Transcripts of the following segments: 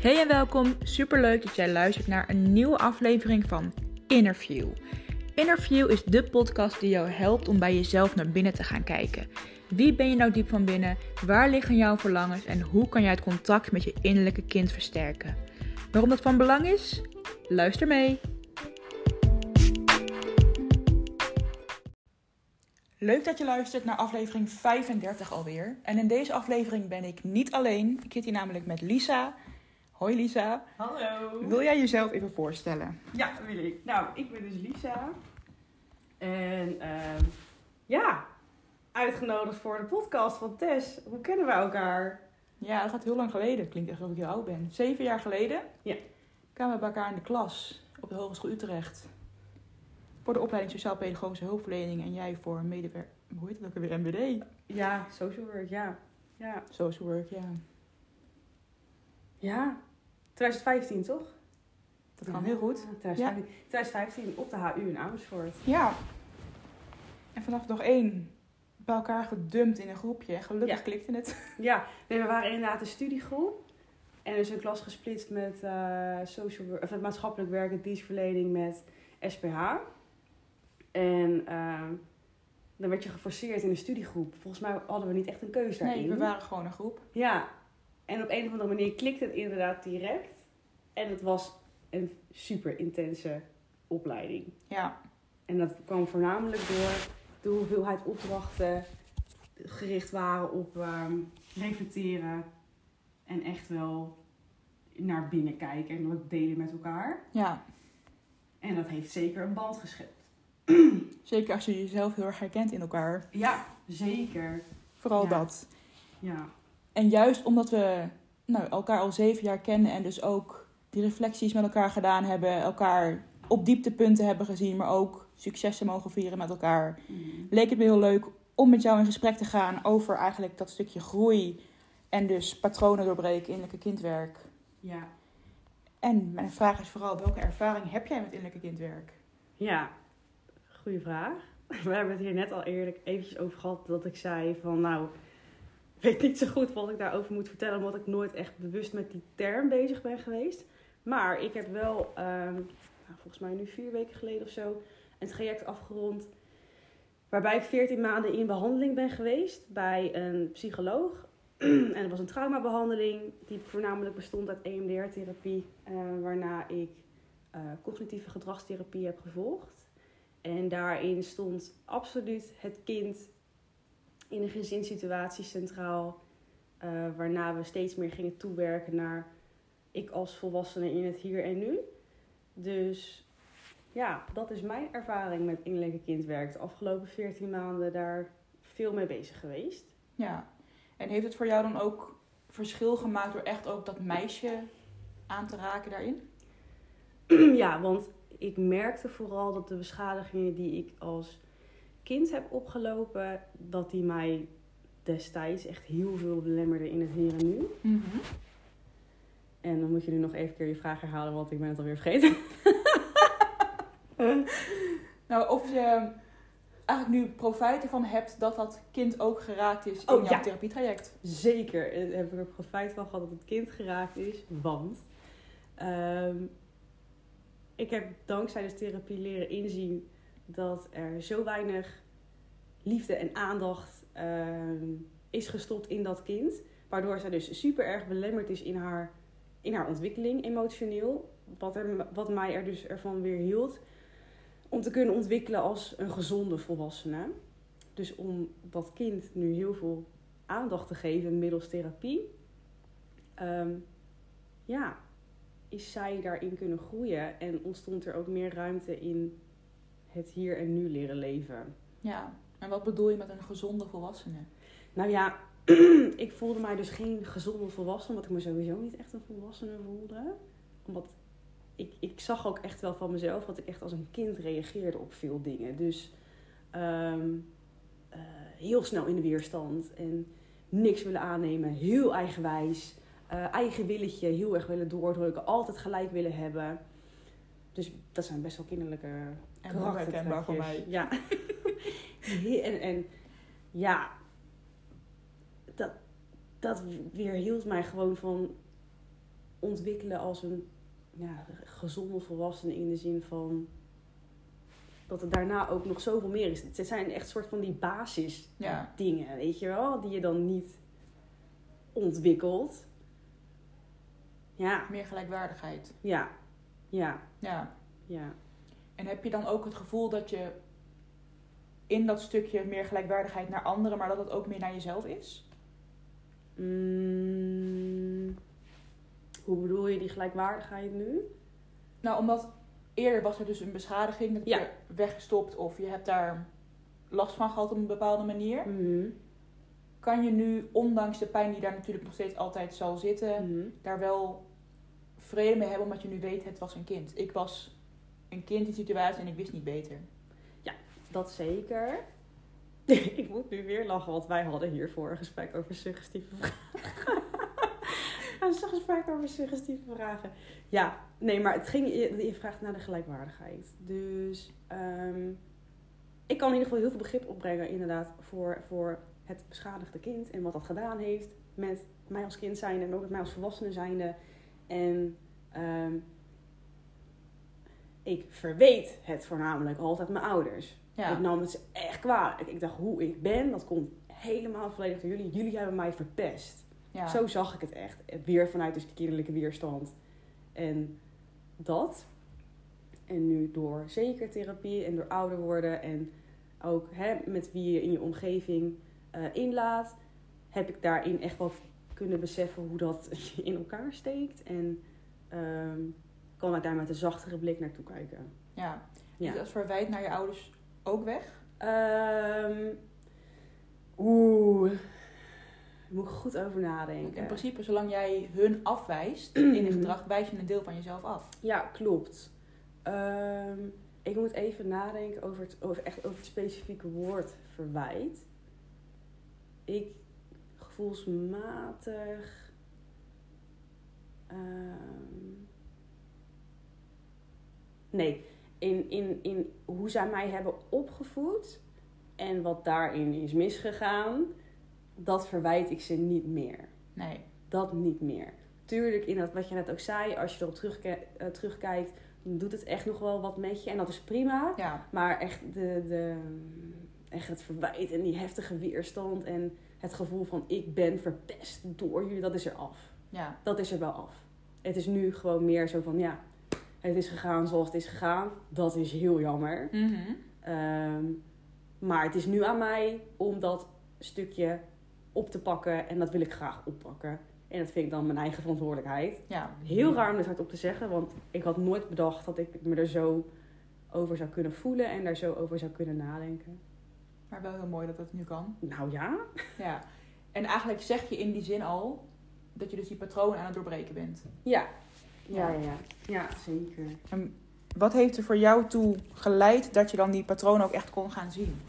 Hey en welkom. Superleuk dat jij luistert naar een nieuwe aflevering van Interview. Interview is de podcast die jou helpt om bij jezelf naar binnen te gaan kijken. Wie ben je nou diep van binnen? Waar liggen jouw verlangens en hoe kan jij het contact met je innerlijke kind versterken? Waarom dat van belang is? Luister mee. Leuk dat je luistert naar aflevering 35 alweer. En in deze aflevering ben ik niet alleen. Ik zit hier namelijk met Lisa. Hoi Lisa. Hallo. Wil jij jezelf even voorstellen? Ja, wil ik. Nou, ik ben dus Lisa. En ehm, ja, uitgenodigd voor de podcast van Tess. Hoe kennen we elkaar? Ja, dat gaat heel lang geleden. Klinkt echt alsof ik heel oud ben. Zeven jaar geleden Ja. kwamen we bij elkaar in de klas op de Hogeschool Utrecht. Voor de opleiding Sociaal-Pedagogische Hulpverlening en jij voor medewer... Hoe heet het ook alweer? MBD. Ja, social work, ja. Ja. Social work, ja. Ja. 2015, toch? Dat kan heel goed. Ja, 2015, 2015 op de HU in Amersfoort. Ja. En vanaf dag één bij elkaar gedumpt in een groepje. Gelukkig Ja. klikte het. Ja, nee, we waren inderdaad een studiegroep. En dus een klas gesplitst met, eh, social of met maatschappelijk werk en dienstverlening met SPH. En ehm, dan werd je geforceerd in een studiegroep. Volgens mij hadden we niet echt een keuze daarin. Nee, we waren gewoon een groep. Ja, en op een of andere manier klikte het inderdaad direct. En het was een super intense opleiding. Ja. En dat kwam voornamelijk door de hoeveelheid opdrachten gericht waren op ehm, reflecteren en echt wel naar binnen kijken en dat delen met elkaar. Ja. En dat heeft zeker een band geschept. Zeker als je jezelf heel erg herkent in elkaar. Ja, zeker. Vooral Ja. dat. Ja, En juist omdat we nou, elkaar al zeven jaar kennen en dus ook die reflecties met elkaar gedaan hebben, elkaar op dieptepunten hebben gezien, maar ook successen mogen vieren met elkaar, Mm. leek het me heel leuk om met jou in gesprek te gaan over eigenlijk dat stukje groei en dus patronen doorbreken, innerlijke kindwerk. ja. En mijn vraag is vooral, welke ervaring heb jij met innerlijke kindwerk? Ja, goede vraag. We hebben het hier net al eerlijk eventjes over gehad dat ik zei van nou, weet niet zo goed wat ik daarover moet vertellen, omdat ik nooit echt bewust met die term bezig ben geweest. Maar ik heb wel, ehm, nou, volgens mij nu vier weken geleden of zo, een traject afgerond waarbij ik 14 maanden in behandeling ben geweest bij een psycholoog. en dat was een traumabehandeling die voornamelijk bestond uit EMDR-therapie, eh, waarna ik eh, cognitieve gedragstherapie heb gevolgd. En daarin stond absoluut het kind in een gezinssituatie centraal. eh, waarna we steeds meer gingen toewerken naar ik als volwassene in het hier en nu. Dus ja, dat is mijn ervaring met innerlijke kindwerk. De afgelopen 14 maanden daar veel mee bezig geweest. Ja. En heeft het voor jou dan ook verschil gemaakt door echt ook dat meisje aan te raken daarin? ja, want ik merkte vooral dat de beschadigingen die ik als kind heb opgelopen, dat die mij destijds echt heel veel belemmerden in het hier en nu. En dan moet je nu nog even keer je vraag herhalen, want ik ben het alweer vergeten. Nou, of je eigenlijk nu profijt ervan hebt dat dat kind ook geraakt is in Oh, jouw ja. therapietraject. Zeker eh, heb ik er profijt van gehad dat het kind geraakt is, want ehm, ik heb dankzij de therapie leren inzien dat er zo weinig liefde en aandacht ehm, is gestopt in dat kind. Waardoor zij dus super erg belemmerd is in haar, in haar ontwikkeling emotioneel. Wat, er, wat mij er dus ervan weer hield om te kunnen ontwikkelen als een gezonde volwassene. Dus om dat kind nu heel veel aandacht te geven middels therapie. ehm, ja, is zij daarin kunnen groeien en ontstond er ook meer ruimte in het hier en nu leren leven. Ja. En wat bedoel je met een gezonde volwassene? Nou ja, ik voelde mij dus geen gezonde volwassene, omdat ik me sowieso niet echt een volwassene voelde. Omdat ik, ik zag ook echt wel van mezelf dat ik echt als een kind reageerde op veel dingen. Dus ehm, eh, heel snel in de weerstand en niks willen aannemen, heel eigenwijs, eh, eigen willetje heel erg willen doordrukken, altijd gelijk willen hebben. Dus dat zijn best wel kinderlijke En wel herkenbaar voor mij. Ja. en, en ja, dat, dat weerhield mij gewoon van ontwikkelen als een ja, gezonde volwassene in de zin van dat er daarna ook nog zoveel meer is. Het zijn echt soort van die basis Ja. dingen, weet je wel, die je dan niet ontwikkelt. Ja, Meer gelijkwaardigheid. ja, ja, Ja. ja. En heb je dan ook het gevoel dat je in dat stukje meer gelijkwaardigheid naar anderen, maar dat het ook meer naar jezelf is? Mm, hoe bedoel je die gelijkwaardigheid nu? Nou, omdat eerder was er dus een beschadiging, dat Ja. je weggestopt of je hebt daar last van gehad op een bepaalde manier. Mhm, Kan je nu, ondanks de pijn die daar natuurlijk nog steeds altijd zal zitten, mhm. daar wel vrede mee hebben, omdat je nu weet, het was een kind. Ik was een kind in situatie en ik wist niet beter. Dat zeker. ik moet nu weer lachen, want wij hadden hiervoor een gesprek over suggestieve vragen. een gesprek over suggestieve vragen. Ja, nee, maar het ging, je, vraagt naar de gelijkwaardigheid. Dus ehm, ik kan in ieder geval heel veel begrip opbrengen, inderdaad, voor, voor het beschadigde kind en wat dat gedaan heeft met mij als kind zijnde en ook met mij als volwassene zijnde. En ehm, ik verweet het voornamelijk altijd mijn ouders. Ja. Ik nam het ze echt kwalijk. Ik dacht, hoe ik ben, dat komt helemaal volledig door jullie. Jullie hebben mij verpest. ja. Zo zag ik het echt. Weer vanuit dus die kinderlijke weerstand. En dat. En nu door zeker therapie en door ouder worden en ook hè, met wie je in je omgeving eh, inlaat, heb ik daarin echt wel kunnen beseffen hoe dat in elkaar steekt. En ehm, kan ik daar met een zachtere blik naartoe kijken. ja. Ja. Is dat verwijt naar je ouders ook weg? Ehm Oeh. Daar moet ik goed over nadenken. in principe, zolang jij hun afwijst in een gedrag, wijs je een deel van jezelf af. Ja, klopt. Ehm, ik moet even nadenken over het, over, echt over het specifieke woord verwijt. Ik gevoelsmatig. ehm, nee, in, in, in hoe zij mij hebben opgevoed en wat daarin is misgegaan, dat verwijt ik ze niet meer. Nee. Dat niet meer. Tuurlijk, inderdaad, wat je net ook zei, als je erop eh, terugkijkt, doet het echt nog wel wat met je. En dat is prima. Ja. Maar echt, de, de, echt het verwijt en die heftige weerstand en het gevoel van ik ben verpest door jullie, dat is er af. Ja. Dat is er wel af. Het is nu gewoon meer zo van ja, het is gegaan zoals het is gegaan. Dat is heel jammer. Mhm. Ehm, maar het is nu aan mij om dat stukje op te pakken en dat wil ik graag oppakken. En dat vind ik dan mijn eigen verantwoordelijkheid. Ja. Heel raar om dit hardop te zeggen, want ik had nooit bedacht dat ik me er zo over zou kunnen voelen en daar zo over zou kunnen nadenken. Maar wel heel mooi dat dat nu kan. Nou ja, Ja. En eigenlijk zeg je in die zin al dat je dus die patronen aan het doorbreken bent. ja. Ja, ja, ja. Ja, zeker. Wat heeft er voor jou toe geleid dat je dan die patronen ook echt kon gaan zien?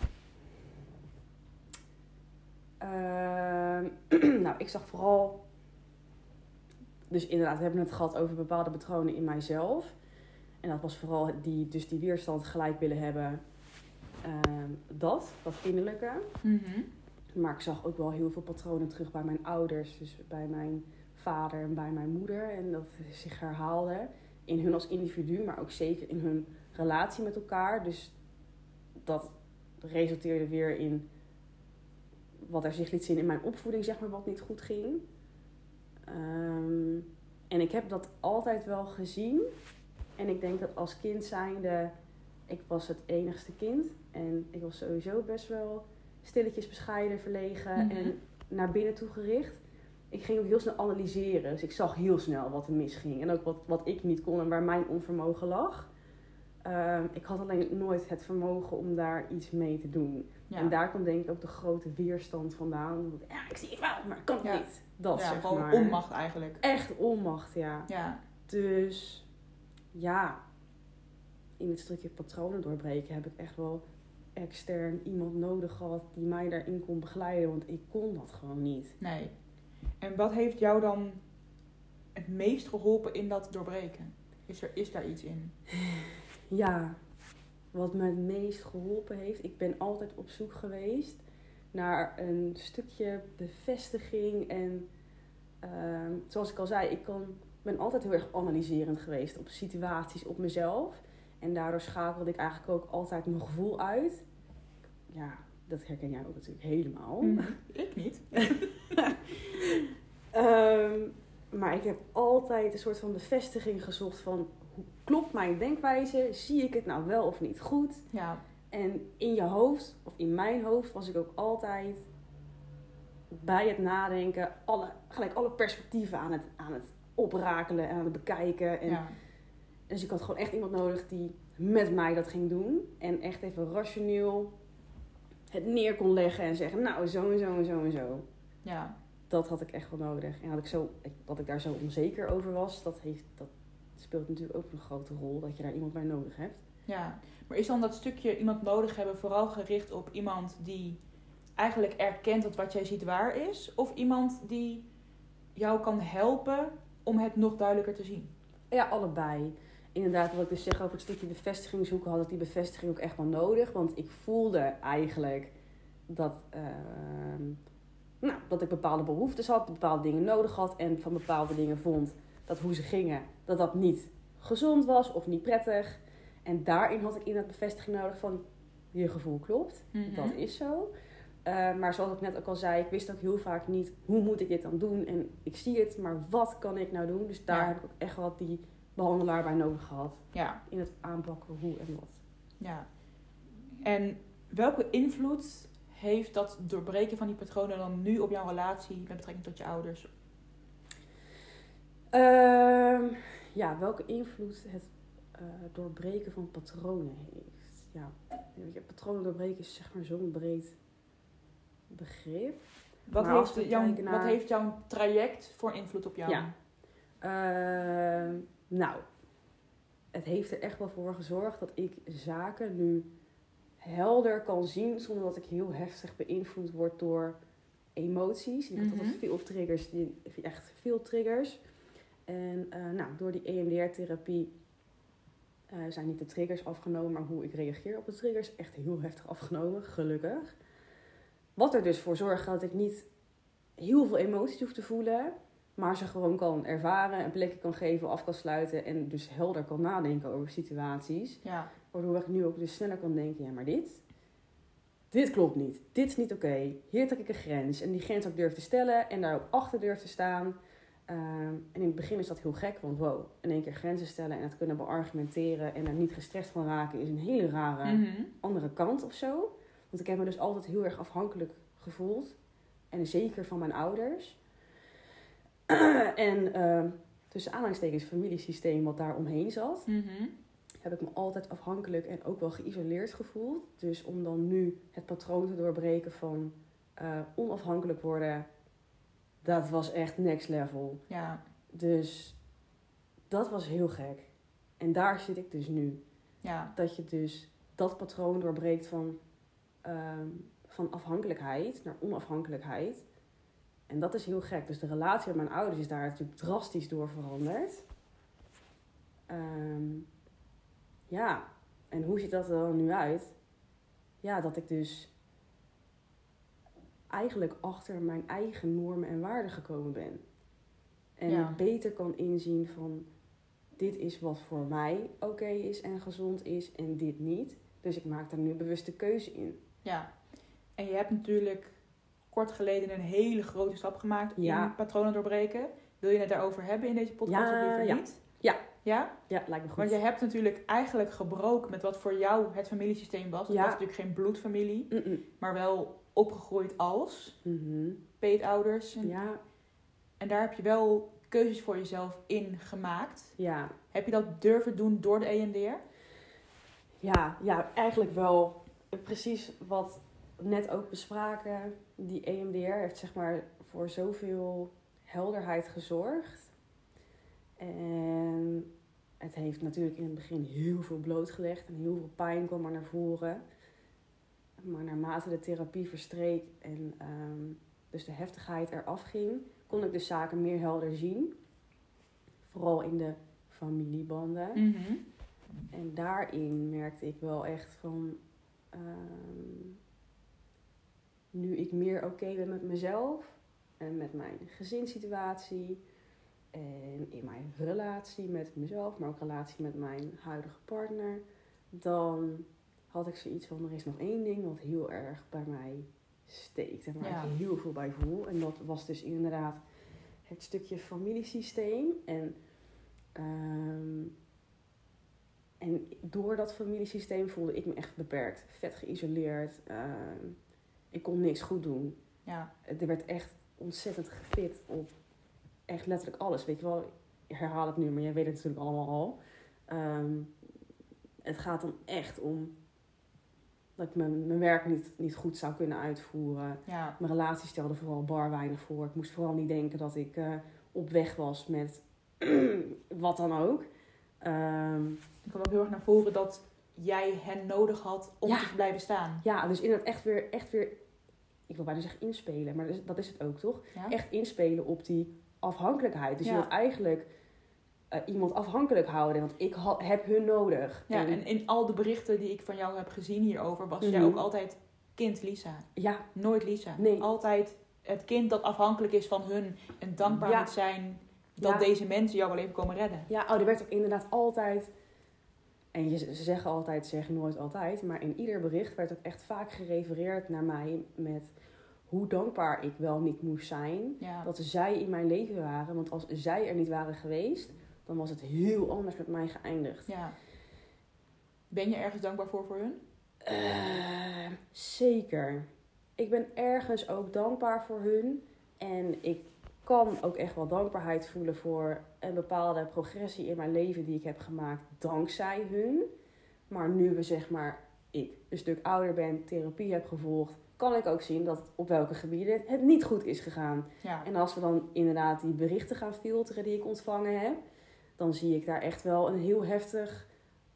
Ehm, nou, ik zag vooral. Dus inderdaad, we hebben het gehad over bepaalde patronen in mijzelf. En dat was vooral die, dus die weerstand gelijk willen hebben. Ehm, dat, dat innerlijke. Maar ik zag ook wel heel veel patronen terug bij mijn ouders. Dus bij mijn vader en bij mijn moeder. En dat zich herhaalde. In hun als individu, maar ook zeker in hun relatie met elkaar. Dus dat resulteerde weer in wat er zich liet zien in mijn opvoeding, zeg maar, wat niet goed ging. Ehm, en ik heb dat altijd wel gezien. En ik denk dat als kind zijnde, ik was het enigste kind. En ik was sowieso best wel stilletjes bescheiden, verlegen Mhm. en naar binnen toe gericht. Ik ging ook heel snel analyseren. Dus ik zag heel snel wat er misging. En ook wat, wat ik niet kon en waar mijn onvermogen lag. Ehm, ik had alleen nooit het vermogen om daar iets mee te doen. Ja. En daar komt denk ik ook de grote weerstand vandaan. Ja, ik zie het wel, maar ik kan het Ja. niet. Dat ja, zeg gewoon maar. onmacht eigenlijk. Echt onmacht, ja. Ja. Dus ja, in het stukje patronen doorbreken heb ik echt wel extern iemand nodig gehad die mij daarin kon begeleiden. Want ik kon dat gewoon niet. Nee. En wat heeft jou dan het meest geholpen in dat doorbreken? Is, er, is daar iets in? Ja, wat me het meest geholpen heeft. Ik ben altijd op zoek geweest naar een stukje bevestiging. En ehm, zoals ik al zei, ik kan ben altijd heel erg analyserend geweest op situaties, op mezelf. En daardoor schakelde ik eigenlijk ook altijd mijn gevoel uit. Ja, dat herken jij ook natuurlijk helemaal. Mhm. Ik niet. Ehm, maar ik heb altijd een soort van bevestiging gezocht van... Hoe klopt mijn denkwijze? Zie ik het nou wel of niet goed? Ja. En in je hoofd, of in mijn hoofd, was ik ook altijd bij het nadenken... Alle, gelijk alle perspectieven aan het, aan het oprakelen en aan het bekijken. En, ja. Dus ik had gewoon echt iemand nodig die met mij dat ging doen. En echt even rationeel het neer kon leggen en zeggen... Nou, zo en zo en zo en zo Ja. Dat had ik echt wel nodig. En dat ik, zo, dat ik daar zo onzeker over was, dat, heeft, dat speelt natuurlijk ook een grote rol. Dat je daar iemand bij nodig hebt. Ja. Maar is dan dat stukje iemand nodig hebben vooral gericht op iemand die eigenlijk erkent dat wat jij ziet waar is? Of iemand die jou kan helpen om het nog duidelijker te zien? Ja, allebei. Inderdaad, wat ik dus zeg over het stukje bevestiging zoeken, had ik die bevestiging ook echt wel nodig. Want ik voelde eigenlijk dat, ehm, nou, dat ik bepaalde behoeftes had, bepaalde dingen nodig had. En van bepaalde dingen vond dat hoe ze gingen, dat dat niet gezond was of niet prettig. En daarin had ik inderdaad bevestiging nodig van je gevoel klopt. Mhm. Dat is zo. Eh, maar zoals ik net ook al zei, ik wist ook heel vaak niet hoe moet ik dit dan doen. En ik zie het, maar wat kan ik nou doen? Dus daar Ja. heb ik ook echt wel die behandelaar bij nodig gehad. Ja. In het aanpakken hoe en wat. Ja. En welke invloed heeft dat doorbreken van die patronen dan nu op jouw relatie met betrekking tot je ouders? Ehm, ja, welke invloed het eh, doorbreken van patronen heeft. Ja, patronen doorbreken is zeg maar zo'n breed begrip. Wat, heeft, jouw, naar- wat heeft jouw traject voor invloed op jou? Ja. Ehm, nou, het heeft er echt wel voor gezorgd dat ik zaken nu helder kan zien zonder dat ik heel heftig beïnvloed word door emoties. Ik had Mhm. altijd veel triggers, echt veel triggers. En eh, nou, door die EMDR-therapie eh, zijn niet de triggers afgenomen, maar hoe ik reageer op de triggers echt heel heftig afgenomen, gelukkig. Wat er dus voor zorgt dat ik niet heel veel emoties hoef te voelen, maar ze gewoon kan ervaren, een plekje kan geven, af kan sluiten en dus helder kan nadenken over situaties. Ja. Waardoor ik nu ook dus sneller kan denken, ja maar dit, dit klopt niet, dit is niet oké, hier trek ik een grens. En die grens ook durf te stellen en daar ook achter durf te staan. Ehm, en in het begin is dat heel gek, want wow, in één keer grenzen stellen en het kunnen beargumenteren en er niet gestrest van raken is een hele rare Mhm. andere kant of zo. Want ik heb me dus altijd heel erg afhankelijk gevoeld. En zeker van mijn ouders. en eh, tussen aanhalingstekens familiesysteem wat daar omheen zat. Mhm. Heb ik me altijd afhankelijk en ook wel geïsoleerd gevoeld. Dus om dan nu het patroon te doorbreken van eh, onafhankelijk worden. Dat was echt next level. Ja. Dus dat was heel gek. En daar zit ik dus nu Ja. dat je dus dat patroon doorbreekt van, ehm, van afhankelijkheid naar onafhankelijkheid. En dat is heel gek. Dus de relatie met mijn ouders is daar natuurlijk drastisch door veranderd. Ehm, ja, en hoe ziet dat er dan nu uit? Ja, dat ik dus eigenlijk achter mijn eigen normen en waarden gekomen ben. En Ja. beter kan inzien van dit is wat voor mij oké is en gezond is en dit niet. Dus ik maak daar nu bewuste keuze in. Ja. En je hebt natuurlijk kort geleden een hele grote stap gemaakt Ja. in patronen doorbreken. Wil je het daarover hebben in deze podcast Ja, of liever ja. niet? Ja. Ja? Lijkt me goed. Want je hebt natuurlijk eigenlijk gebroken met wat voor jou het familiesysteem was. Het Ja. was natuurlijk geen bloedfamilie, maar wel opgegroeid als Mhm. peetouders. En, Ja, en daar heb je wel keuzes voor jezelf in gemaakt. ja. Heb je dat durven doen door de EMDR? Ja, ja, eigenlijk wel precies wat we net ook bespraken. Die EMDR heeft zeg maar voor zoveel helderheid gezorgd. En het heeft natuurlijk in het begin heel veel blootgelegd en heel veel pijn kwam er naar voren. Maar naarmate de therapie verstreek en ehm, dus de heftigheid eraf ging, kon ik de zaken meer helder zien. Vooral in de familiebanden. Mhm. En daarin merkte ik wel echt van. ehm, nu ik meer oké ben met mezelf en met mijn gezinssituatie, en in mijn relatie met mezelf, maar ook relatie met mijn huidige partner, dan had ik zoiets van: er is nog één ding wat heel erg bij mij steekt en waar Ja. ik heel veel bij voel. En dat was dus inderdaad het stukje familiesysteem. En, ehm, en door dat familiesysteem voelde ik me echt beperkt, vet geïsoleerd. Ehm, ik kon niks goed doen. Ja, Er werd echt ontzettend gefit op echt letterlijk alles. Weet je wel, ik herhaal het nu, maar jij weet het natuurlijk allemaal al. Ehm, het gaat dan echt om dat ik mijn, mijn werk niet, niet goed zou kunnen uitvoeren. ja. Mijn relatie stelde vooral bar weinig voor. Ik moest vooral niet denken dat ik eh, op weg was met wat dan ook. Ehm, Ik kwam ook heel erg naar voren dat jij hen nodig had om Ja. te blijven staan. ja, dus inderdaad echt weer, echt weer, ik wil bijna zeggen inspelen, maar dat is, dat is het ook toch? Ja? Echt inspelen op die afhankelijkheid. Dus je wilt eigenlijk eh, iemand afhankelijk houden, want ik ha- heb hun nodig. Ja, En- en in al de berichten die ik van jou heb gezien hierover, was jij Mhm. ook altijd kind Lisa. ja, Nooit Lisa. Nee. Altijd het kind dat afhankelijk is van hun en dankbaar Ja. moet zijn dat Ja. deze mensen jou wel even komen redden. ja, oh, er werd ook inderdaad altijd, en je, ze zeggen altijd, ze zeggen nooit altijd, maar in ieder bericht werd ook echt vaak gerefereerd naar mij met hoe dankbaar ik wel niet moest zijn. Ja. Dat zij in mijn leven waren, want als zij er niet waren geweest, dan was het heel anders met mij geëindigd. ja. Ben je ergens dankbaar voor voor hun? Eh, zeker. Ik ben ergens ook dankbaar voor hun. En ik kan ook echt wel dankbaarheid voelen voor een bepaalde progressie in mijn leven die ik heb gemaakt dankzij hun. Maar nu we zeg maar, ik een stuk ouder ben, therapie heb gevolgd, kan ik ook zien dat op welke gebieden het niet goed is gegaan. Ja. En als we dan inderdaad die berichten gaan filteren die ik ontvangen heb, dan zie ik daar echt wel een heel heftig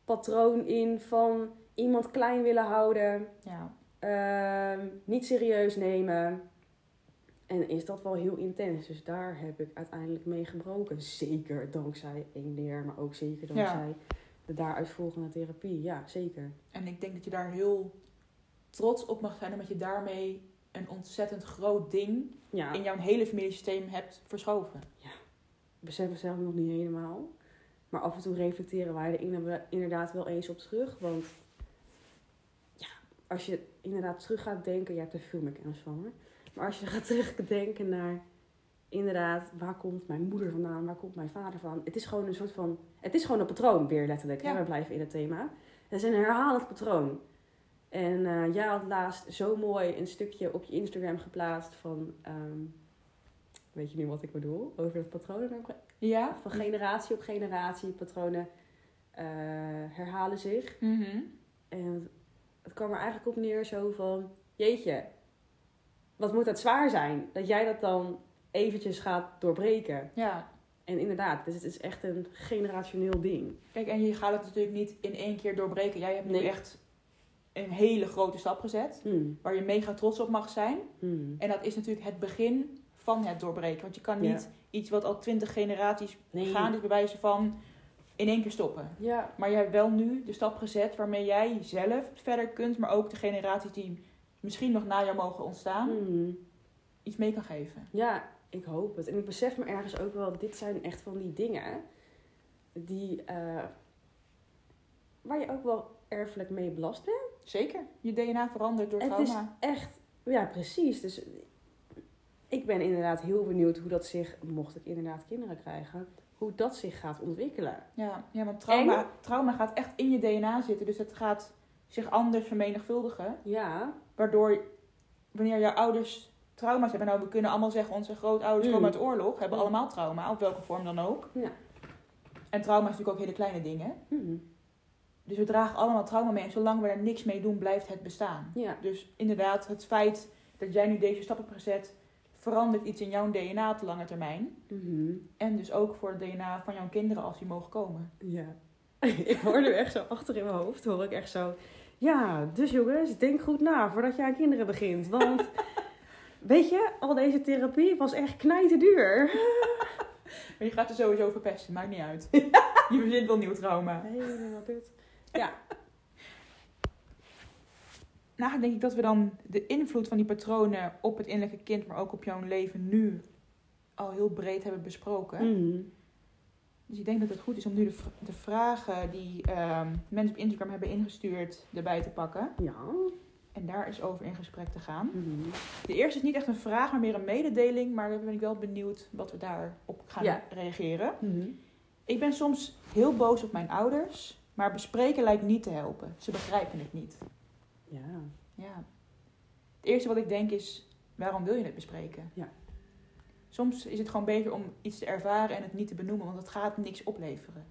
patroon in van iemand klein willen houden, ja. ehm, niet serieus nemen. En is dat wel heel intens. Dus daar heb ik uiteindelijk mee gebroken. Zeker dankzij één leer, maar ook zeker dankzij de daaruit volgende therapie. Ja, zeker. En ik denk dat je daar heel trots op mag zijn, omdat je daarmee een ontzettend groot ding Ja, in jouw hele familiesysteem hebt verschoven. ik besef het zelf nog niet helemaal. Maar af en toe reflecteren wij er inderdaad- inderdaad wel eens op terug. Want ja, als je inderdaad terug gaat denken, je hebt er veel meer kennis van hoor. Maar als je gaat terugdenken naar inderdaad, waar komt mijn moeder vandaan, waar komt mijn vader vandaan. Het is gewoon een soort van, het is gewoon een patroon weer letterlijk. Ja. Hè? We blijven in het thema. Het is een herhalend patroon. En eh jij had laatst zo mooi een stukje op je Instagram geplaatst van, ehm, weet je nu wat ik bedoel? Over het patroon Ja? van generatie op generatie, patronen eh, herhalen zich. Mhm. En het kwam er eigenlijk op neer zo van, jeetje, wat moet dat zwaar zijn? Dat jij dat dan eventjes gaat doorbreken. Ja. En inderdaad, dus het is echt een generationeel ding. Kijk, en je gaat het natuurlijk niet in één keer doorbreken. Jij hebt nu Nee. echt een hele grote stap gezet, Hmm. waar je mega trots op mag zijn. Hmm. En dat is natuurlijk het begin van het doorbreken. Want je kan Ja. niet iets wat al twintig generaties Nee. gaan is, bij wijze van in één keer stoppen. Ja, Maar je hebt wel nu de stap gezet waarmee jij zelf verder kunt, maar ook de generaties die misschien nog na jou mogen ontstaan, Hmm. iets mee kan geven. ja, ik hoop het. En ik besef me ergens ook wel, dit zijn echt van die dingen die, eh, waar je ook wel erfelijk mee belast bent. Zeker. Je DNA verandert door Het trauma. is echt, ja, precies. Dus ik ben inderdaad heel benieuwd hoe dat zich, mocht ik inderdaad kinderen krijgen, hoe dat zich gaat ontwikkelen. Ja, ja want trauma, trauma gaat echt in je DNA zitten. Dus het gaat zich anders vermenigvuldigen. Ja, Waardoor wanneer jouw ouders trauma's hebben. Nou, we kunnen allemaal zeggen, onze grootouders Mm. komen uit oorlog. Hebben Mm. allemaal trauma, op welke vorm dan ook. Ja. En trauma is natuurlijk ook hele kleine dingen. Mhm. Dus we dragen allemaal trauma mee. En zolang we er niks mee doen, blijft het bestaan. ja, Dus inderdaad, het feit dat jij nu deze stap hebt gezet, verandert iets in jouw DNA op de lange termijn. Mhm. En dus ook voor het DNA van jouw kinderen als die mogen komen. ja. ik hoor nu echt zo achter in mijn hoofd, hoor ik echt zo, ja, dus jongens, denk goed na voordat je aan kinderen begint. Want, weet je, al deze therapie was echt knijten duur. Maar je gaat er sowieso verpesten, maakt niet uit. je verzint wel nieuw trauma. Helemaal kut. Nou, denk ik dat we dan de invloed van die patronen op het innerlijke kind, maar ook op jouw leven nu al heel breed hebben besproken. Mhm. Dus ik denk dat het goed is om nu de, de vragen die ehm, mensen op Instagram hebben ingestuurd erbij te pakken. Ja. En daar eens over in gesprek te gaan. Mhm. De eerste is niet echt een vraag, maar meer een mededeling. Maar dan ben ik wel benieuwd wat we daarop gaan Ja. reageren. Mhm. Ik ben soms heel boos op mijn ouders, maar bespreken lijkt niet te helpen. Ze begrijpen het niet. Ja. Ja. Het eerste wat ik denk is, waarom wil je het bespreken? Ja. Soms is het gewoon beter om iets te ervaren en het niet te benoemen, want het gaat niks opleveren.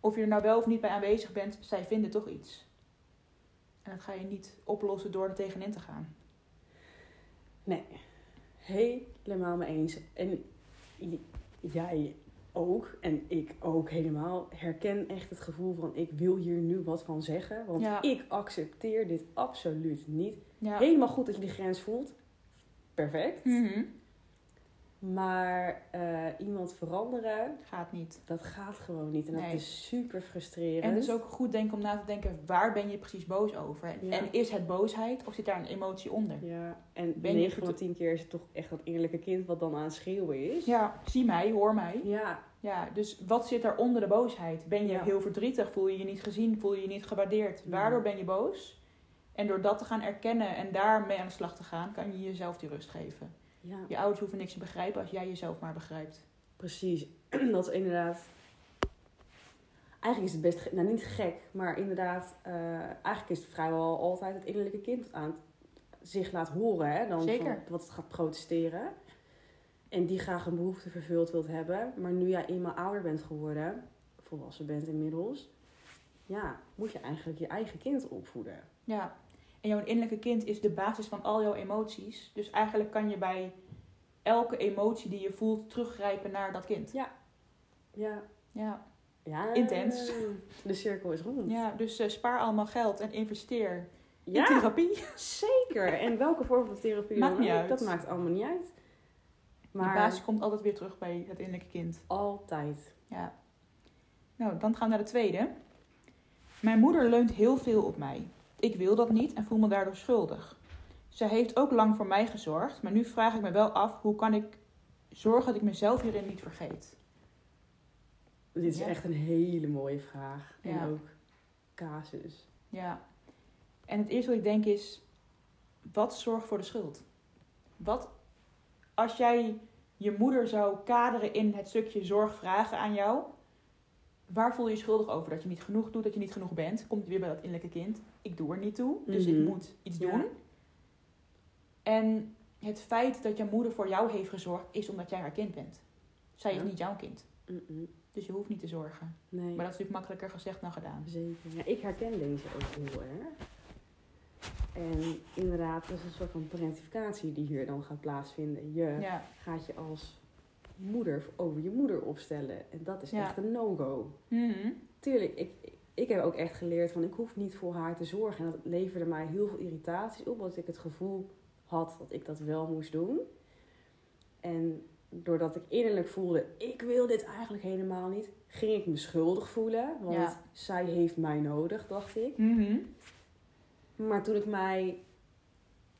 Of je er nou wel of niet bij aanwezig bent, zij vinden toch iets. En dat ga je niet oplossen door er tegenin te gaan. Nee, helemaal mee eens. En jij ook, en ik ook helemaal, herken echt het gevoel van ik wil hier nu wat van zeggen. Want Ja. ik accepteer dit absoluut niet. Ja. Helemaal goed dat je die grens voelt. Perfect. Mhm. Maar eh, iemand veranderen, Gaat niet. dat gaat gewoon niet. En dat is super frustrerend. En het is ook goed denken om na te denken, waar ben je precies boos over? En, Ja. en is het boosheid of zit daar een emotie onder? Ja, en Ben je 9 van goed- 10 keer is het toch echt dat innerlijke kind wat dan aan het schreeuwen is. Ja, zie mij, hoor mij. Ja, Ja, dus wat zit er onder de boosheid? Ben je Ja. heel verdrietig? Voel je je niet gezien? Voel je je niet gewaardeerd? Ja. Waardoor ben je boos? En door dat te gaan erkennen en daarmee aan de slag te gaan, kan je jezelf die rust geven. Ja. Je ouders hoeven niks te begrijpen als jij jezelf maar begrijpt. Precies, dat is inderdaad. Eigenlijk is het best, nou niet gek, maar inderdaad, eh, eigenlijk is het vrijwel altijd het innerlijke kind dat aan het- zich laat horen, hè, dan Zeker. wat het gaat protesteren. En die graag een behoefte vervuld wilt hebben. Maar nu jij eenmaal ouder bent geworden, volwassen bent inmiddels, ja, moet je eigenlijk je eigen kind opvoeden. Ja, en jouw innerlijke kind is de basis van al jouw emoties. Dus eigenlijk kan je bij elke emotie die je voelt teruggrijpen naar dat kind. Ja, Ja, ja. Intens. De cirkel is rond. ja dus eh, spaar allemaal geld en investeer in Ja. therapie. Zeker. En welke vorm van therapie Maakt niet uit. Dat maakt allemaal niet uit. Maar De basis komt altijd weer terug bij het innerlijke kind. altijd. Ja. Nou, dan gaan we naar de tweede. Mijn moeder leunt heel veel op mij. Ik wil dat niet en voel me daardoor schuldig. Zij heeft ook lang voor mij gezorgd, maar nu vraag ik me wel af hoe kan ik zorgen dat ik mezelf hierin niet vergeet. Dit is Ja. echt een hele mooie vraag. En Ja. ook casus. Ja. En het eerste wat ik denk is, wat zorgt voor de schuld? Wat, als jij je moeder zou kaderen in het stukje zorg vragen aan jou, waar voel je je schuldig over? Dat je niet genoeg doet, dat je niet genoeg bent? Komt weer bij dat innerlijke kind. Ik doe er niet toe, dus Mhm. ik moet iets Ja. doen. En het feit dat jouw moeder voor jou heeft gezorgd, is omdat jij haar kind bent. Zij is niet jouw kind, Mm-mm. dus je hoeft niet te zorgen. Nee, Maar dat is natuurlijk makkelijker gezegd dan gedaan. zeker. Ja, ik herken deze ook heel erg. En inderdaad, dat is een soort van parentificatie die hier dan gaat plaatsvinden. Je Ja, gaat je als moeder over je moeder opstellen. En dat is Ja. echt een no-go. Mhm. Tuurlijk, ik, ik heb ook echt geleerd van ik hoef niet voor haar te zorgen. En dat leverde mij heel veel irritaties op, want ik het gevoel had dat ik dat wel moest doen. En doordat ik innerlijk voelde, ik wil dit eigenlijk helemaal niet, ging ik me schuldig voelen. Want Ja. zij heeft mij nodig, dacht ik. Mhm. Maar toen ik mij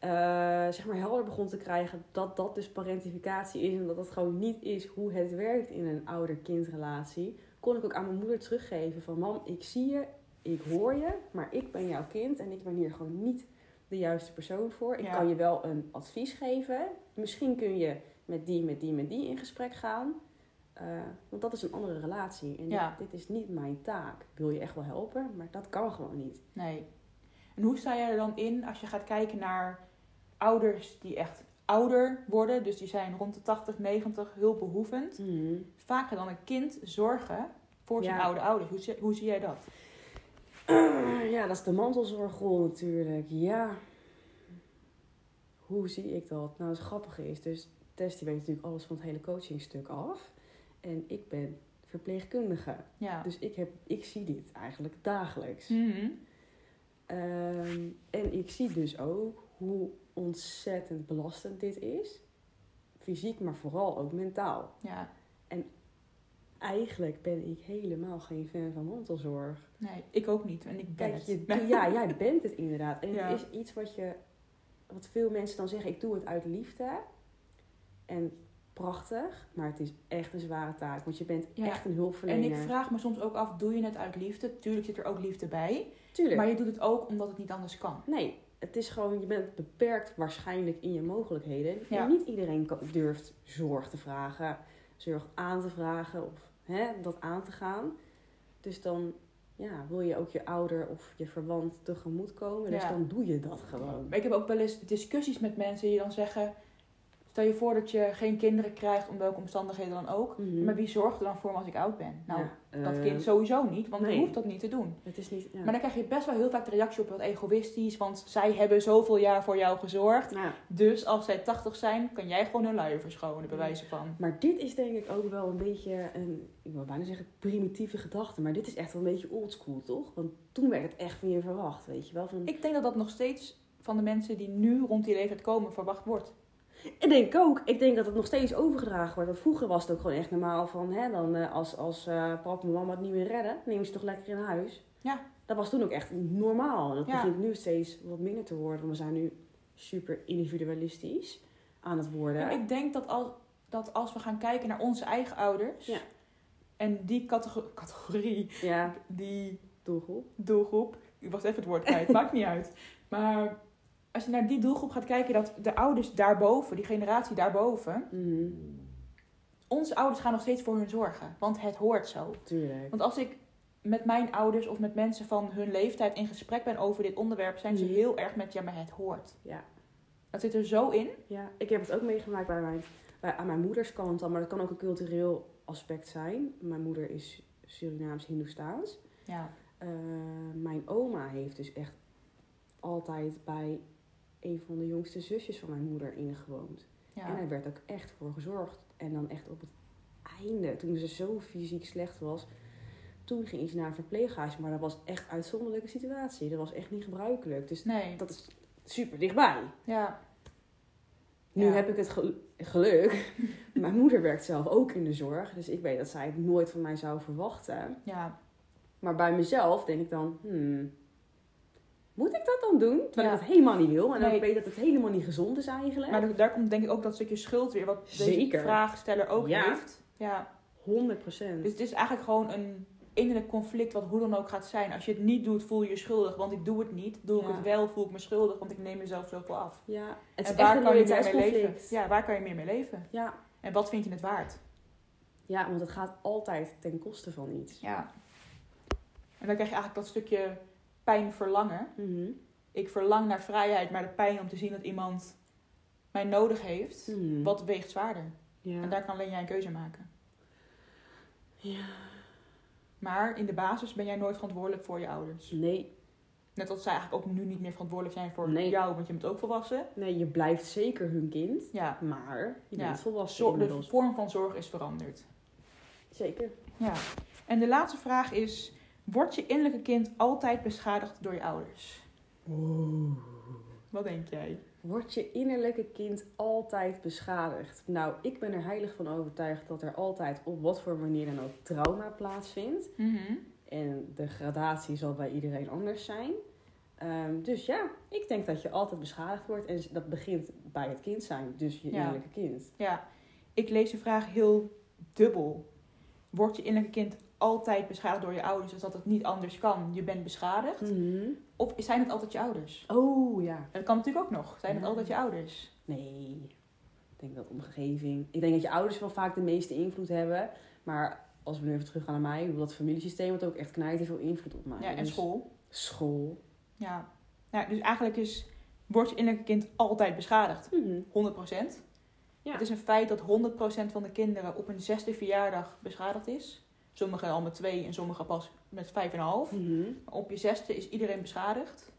eh, zeg maar helder begon te krijgen dat dat dus parentificatie is en dat dat gewoon niet is hoe het werkt in een ouder-kindrelatie, kon ik ook aan mijn moeder teruggeven van mam, ik zie je, ik hoor je, maar ik ben jouw kind en ik ben hier gewoon niet de juiste persoon voor. Ik Ja. kan je wel een advies geven. Misschien kun je met die, met die, met die in gesprek gaan. Eh, want dat is een andere relatie. En Ja. dit, dit is niet mijn taak. Ik wil je echt wel helpen, maar dat kan gewoon niet. Nee. En hoe sta jij er dan in als je gaat kijken naar ouders die echt ouder worden, dus die zijn rond de 80, 90, hulpbehoevend, vaak gaat dan een kind zorgen voor zijn Ja. oude ouders. Hoe, zie- hoe zie jij dat? Ja, dat is de mantelzorgrol natuurlijk. Ja. Hoe zie ik dat? Nou, het grappige is, dus Tess die weet natuurlijk alles van het hele coachingstuk af. En ik ben verpleegkundige. Ja. Dus ik, heb, ik zie dit eigenlijk dagelijks. Mhm. Ehm, en ik zie dus ook hoe ontzettend belastend dit is. Fysiek, maar vooral ook mentaal. Ja. Eigenlijk ben ik helemaal geen fan van mantelzorg. Nee, ik ook niet. En ik ben Kijk, het. je, ja, jij bent het inderdaad. En Ja. het is iets wat je, wat veel mensen dan zeggen, ik doe het uit liefde. En prachtig, maar het is echt een zware taak. Want je bent Ja. echt een En hulpverlener. ik vraag me soms ook af, doe je het uit liefde? Tuurlijk zit er ook liefde bij. Tuurlijk. Maar je doet het ook omdat het niet anders kan. Nee, het is gewoon, je bent beperkt waarschijnlijk in je mogelijkheden. Ja. En niet iedereen durft zorg te vragen, zorg aan te vragen of hè, dat aan te gaan. Dus dan ja, wil je ook je ouder of je verwant tegemoetkomen. Dus Ja. dan doe je dat gewoon. Ik heb ook wel eens discussies met mensen die dan zeggen... Stel je voor dat je geen kinderen krijgt, om welke omstandigheden dan ook. Mhm. Maar wie zorgt er dan voor me als ik oud ben? Nou, Ja, dat eh, kind sowieso niet, want nee. je hoeft dat niet te doen. Het is niet... Ja. Maar dan krijg je best wel heel vaak de reactie op wat egoïstisch. Want zij hebben zoveel jaar voor jou gezorgd. Dus als zij 80 zijn, kan jij gewoon hun luier verschonen, bij wijze van. Maar dit is denk ik ook wel een beetje een, ik wil bijna zeggen primitieve gedachte. Maar dit is echt wel een beetje oldschool, toch? Want toen werd het echt van je verwacht, weet je wel. Van, Ik denk dat dat nog steeds van de mensen die nu rond die leeftijd komen verwacht wordt. Ik denk ook. Ik denk dat het nog steeds overgedragen wordt. Want vroeger was het ook gewoon echt normaal van... Hè, dan, eh, als als eh, papa en mama het niet meer redden, nemen ze toch lekker in huis. Ja. Dat was toen ook echt normaal. En dat Ja. begint nu steeds wat minder te worden. Want we zijn nu super individualistisch aan het worden. En ik denk dat als, dat als we gaan kijken naar onze eigen ouders... Ja. En die catego- categorie, Ja, die doelgroep. doelgroep... Ik was even het woord kwijt, maakt niet uit. Maar als je naar die doelgroep gaat kijken... dat de ouders daarboven, die generatie daarboven... Mhm, Onze ouders gaan nog steeds voor hun zorgen. Want het hoort zo. Tuurlijk. Want als ik met mijn ouders of met mensen van hun leeftijd in gesprek ben over dit onderwerp, zijn ze Mhm. heel erg met ja, maar het hoort. Ja. Dat zit er zo in. Ja, ik heb het ook meegemaakt bij mijn, bij, aan mijn moeders kant dan. Maar dat kan ook een cultureel aspect zijn. Mijn moeder is Surinaams-Hindoestaans. Ja. Eh, mijn oma heeft dus echt altijd bij een van de jongste zusjes van mijn moeder ingewoond. En ja. daar werd ook echt voor gezorgd. En dan echt op het einde, toen ze zo fysiek slecht was, toen ging ze naar een verpleeghuis. Maar dat was echt een uitzonderlijke situatie. Dat was echt niet gebruikelijk. Dus Nee. dat is super dichtbij. Ja. Nu Ja. heb ik het gel- geluk. mijn moeder werkt zelf ook in de zorg. Dus ik weet dat zij het nooit van mij zou verwachten. Ja. Maar bij mezelf denk ik dan, hmm, moet ik dat dan doen? Terwijl Ja. ik dat helemaal niet wil. En dan weet ik dat het helemaal niet gezond is eigenlijk. Maar daar- komt denk ik ook dat stukje schuld weer, wat deze Zeker. vraagsteller ook Ja. heeft. Ja. 100 procent. Dus het is eigenlijk gewoon een innerlijk conflict wat hoe dan ook gaat zijn. Als je het niet doet, voel je je schuldig, want ik doe het niet. Doe ik Ja. het wel, voel ik me schuldig, want ik neem mezelf zoveel af. Ja, het is en waar kan je meer mee leven? Ja, waar kan je meer mee leven? Ja. En wat vind je het waard? ja, want het gaat altijd ten koste van iets. Ja. En dan krijg je eigenlijk dat stukje pijn verlangen. Mhm. Ik verlang naar vrijheid, maar de pijn om te zien dat iemand mij nodig heeft, Mhm. wat weegt zwaarder? Ja. En daar kan alleen jij een keuze maken. ja. Maar in de basis ben jij nooit verantwoordelijk voor je ouders. Nee, Net als zij eigenlijk ook nu niet meer verantwoordelijk zijn voor Nee. jou, want je bent ook volwassen. nee, je blijft zeker hun kind. Ja, Maar je Ja. bent volwassen Zor- de vorm van zorg is veranderd. Zeker. Ja. En de laatste vraag is: wordt je innerlijke kind altijd beschadigd door je ouders? Wat denk jij? Wordt je innerlijke kind altijd beschadigd? Nou, ik ben er heilig van overtuigd dat er altijd op wat voor manier dan ook trauma plaatsvindt. En de gradatie zal bij iedereen anders zijn. Ehm, dus ja, ik denk dat je altijd beschadigd wordt. En dat begint bij het kind zijn, dus je Ja. innerlijke kind. Ja, ik lees de vraag heel dubbel. Wordt je innerlijke kind altijd beschadigd door je ouders, dus dat het niet anders kan? Je bent beschadigd? Of zijn het altijd je ouders? Oh ja. Dat kan natuurlijk ook nog. Zijn het altijd je ouders? Nee, ik denk dat omgeving. Ik denk dat je ouders wel vaak de meeste invloed hebben. Maar als we nu even teruggaan naar mij, dat familiesysteem had ook echt knijten veel invloed op mij. Ja, en Dus school. School. Ja. ja. Dus eigenlijk is, wordt je innerlijke kind altijd beschadigd? Mhm. 100%. Ja. Het is een feit dat 100% van de kinderen op hun zesde verjaardag beschadigd is. Sommigen al met twee en sommigen pas met vijf en een half. Mhm. Maar Op je zesde is iedereen beschadigd.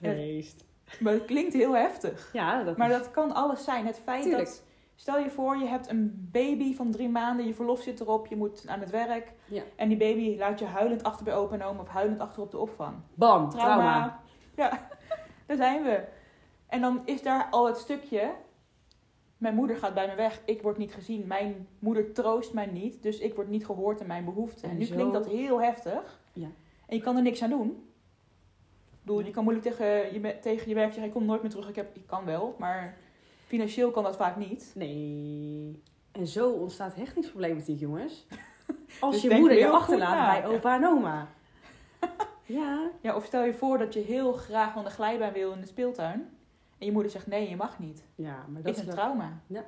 Feest. Maar dat klinkt heel heftig. Ja, dat Maar is- dat kan alles zijn. Het feit Tuurlijk. dat... Stel je voor, je hebt een baby van drie maanden, je verlof zit erop, je moet aan het werk. Ja. En die baby laat je huilend achter bij opa en oma of huilend achter op de opvang. Bam, Trauma. trauma. Ja, daar zijn we. En dan is daar al het stukje... Mijn moeder gaat bij me weg, ik word niet gezien. Mijn moeder troost mij niet, dus ik word niet gehoord in mijn behoeften. En En nu zo- klinkt dat heel heftig. Ja. En je kan er niks aan doen. Ik bedoel, je kan moeilijk tegen je, tegen je werk zeggen, ik kom nooit meer terug. Ik, heb, ik kan wel, maar Financieel kan dat vaak niet. Nee. En zo ontstaat hechtingsproblematiek, jongens. Als Dus je moeder je achterlaat bij opa en oma. ja. Ja, of stel je voor dat je heel graag van de glijbaan wil in de speeltuin. En je moeder zegt nee, je mag niet. Ja, maar Dat is een trauma. Ja.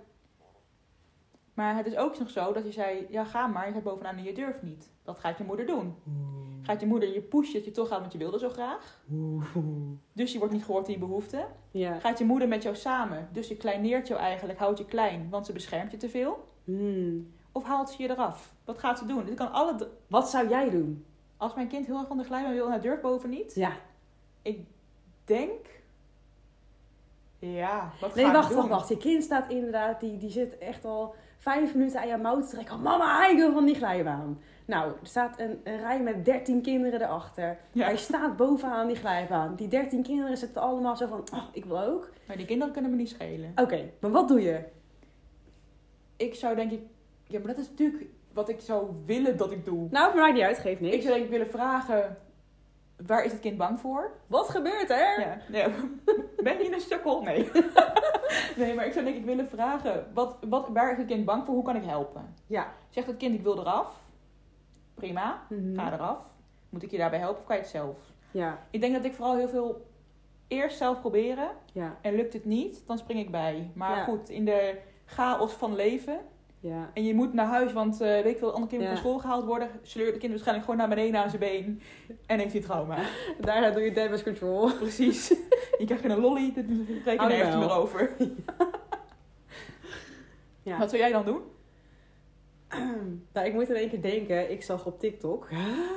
Maar het is ook nog zo dat je zei, ja ga maar, je gaat bovenaan en je durft niet. Dat gaat je moeder doen. Gaat je moeder je pushen dat je toch gaat, want je wilde zo graag. Dus je wordt niet gehoord in je behoeften. Ja. Gaat je moeder met jou samen, dus je kleineert jou eigenlijk, houdt je klein, want ze beschermt je te veel. Hmm. Of haalt ze je eraf? Wat gaat ze doen? Dit kan alle Wat zou jij doen? Als mijn kind heel erg van de glijbaan wil en hij durft boven niet. Ja. Ik denk... Ja, wat Nee, wacht, wacht, wacht. Je kind staat inderdaad, die, die zit echt al vijf minuten aan jouw mouw te trekken. Mama, ik wil van die glijbaan. Nou, er staat een, een rij met dertien kinderen erachter. Ja. Hij staat bovenaan die glijbaan. Die dertien kinderen zitten allemaal zo van, oh, ik wil ook. Maar die kinderen kunnen me niet schelen. Oké, maar wat doe je? Ik zou denk ik... Ja, maar dat is natuurlijk wat ik zou willen dat ik doe. Nou, het maakt niet uit, geeft niks. Ik zou denk ik willen vragen... Waar is het kind bang voor? Wat gebeurt er? Ja. ja. Ben je een sukkel? Nee. nee, maar ik zou denk ik willen vragen... Wat, wat, waar is het kind bang voor? Hoe kan ik helpen? Ja. Zegt het kind ik wil eraf? Prima. Mhm. Ga eraf. Moet ik je daarbij helpen of kan je het zelf? Ja, Ik denk dat ik vooral heel veel eerst zelf proberen. ja, En lukt het niet, dan spring ik bij. Maar Ja. goed, in de chaos van leven. Ja. En je moet naar huis, want eh, weet ik veel, andere kinderen Ja. van school gehaald worden. Sleurt de kind waarschijnlijk gewoon naar beneden aan zijn been. En heeft hij trauma. Daarna doe je damage control. Precies. je krijgt een lolly, daar spreek je nergens meer over. Ja. Wat zou jij dan doen? Nou, ik moet in één keer denken, ik zag op TikTok,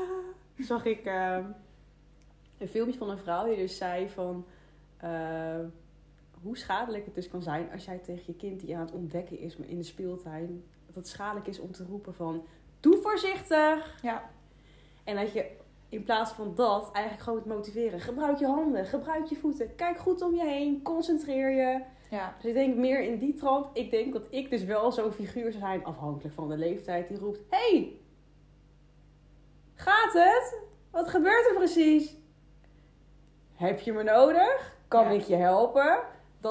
zag ik eh, een filmpje van een vrouw die dus zei van eh, hoe schadelijk het dus kan zijn als jij tegen je kind die aan het ontdekken is in de speeltuin, dat het schadelijk is om te roepen van doe voorzichtig. Ja. En dat je in plaats van dat eigenlijk gewoon moet motiveren. Gebruik je handen, gebruik je voeten, kijk goed om je heen, concentreer je. Ja. Dus ik denk meer in die trant. Ik denk dat ik dus wel zo'n figuur zou zijn, afhankelijk van de leeftijd, die roept: Hey, gaat het? Wat gebeurt er precies? Heb je me nodig? Kan Ja. ik je helpen?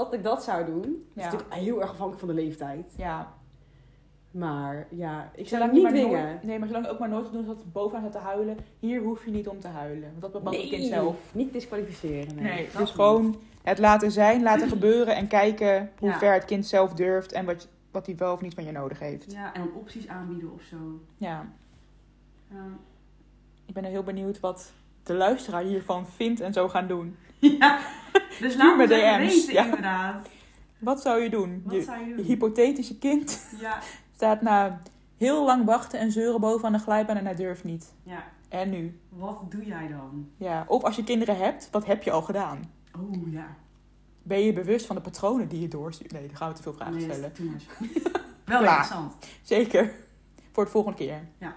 Dat ik dat zou doen. Dat is natuurlijk heel erg afhankelijk van de leeftijd. ja. Maar ja, ik zou niet maar dwingen. nooit- nee, maar zolang je ook maar nooit doen dat bovenaan te huilen. Hier hoef je niet om te huilen. Want dat bepaalt het kind zelf. Niet disqualificeren. Nee, dus niet. gewoon het laten zijn, laten gebeuren en kijken hoe Ja. ver het kind zelf durft en wat, wat hij wel of niet van je nodig heeft. Ja, en dan opties aanbieden of zo. Ja, Ja. ik ben heel benieuwd wat de luisteraar hiervan vindt en zo gaan doen. Ja, dus laat me DM's, weten inderdaad. Wat zou je doen? Wat Je, zou je je doen? hypothetische kind Ja, staat na heel lang wachten en zeuren boven aan de glijbaan en hij durft niet. ja. En nu? Wat doe jij dan? Ja, of als je kinderen hebt, wat heb je al gedaan? Oh ja. Ben je bewust van de patronen die je doorstuurt? Nee, dan gaan we te veel vragen Nee, stellen. Wel Klaar. interessant. Zeker. Voor de volgende keer. Ja.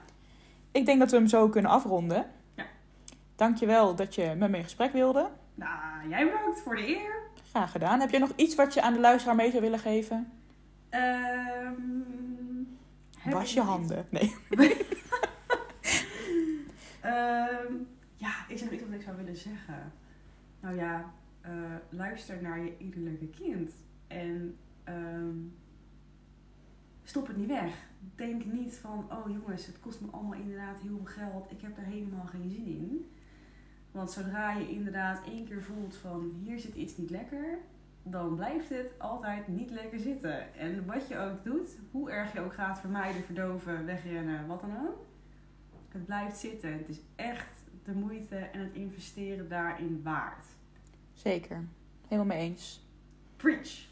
Ik denk dat we hem zo kunnen afronden. Ja. Dankjewel dat je met me in gesprek wilde. Nou, jij bedankt voor de eer. Graag gedaan. Heb jij nog iets wat je aan de luisteraar mee zou willen geven? Ehm, Was je handen. Nee. Ehm, ja, ik zeg iets wat ik zou willen zeggen. Nou ja, eh, luister naar je innerlijke kind. En ehm, stop het niet weg. Denk niet van, oh jongens, het kost me allemaal inderdaad heel veel geld. Ik heb er helemaal geen zin in. Want zodra je inderdaad één keer voelt van, hier zit iets niet lekker. Dan blijft het altijd niet lekker zitten. En wat je ook doet, hoe erg je ook gaat vermijden, verdoven, wegrennen, wat dan ook. Het blijft zitten. Het is echt de moeite en het investeren daarin waard. Zeker. Helemaal mee eens. Preach!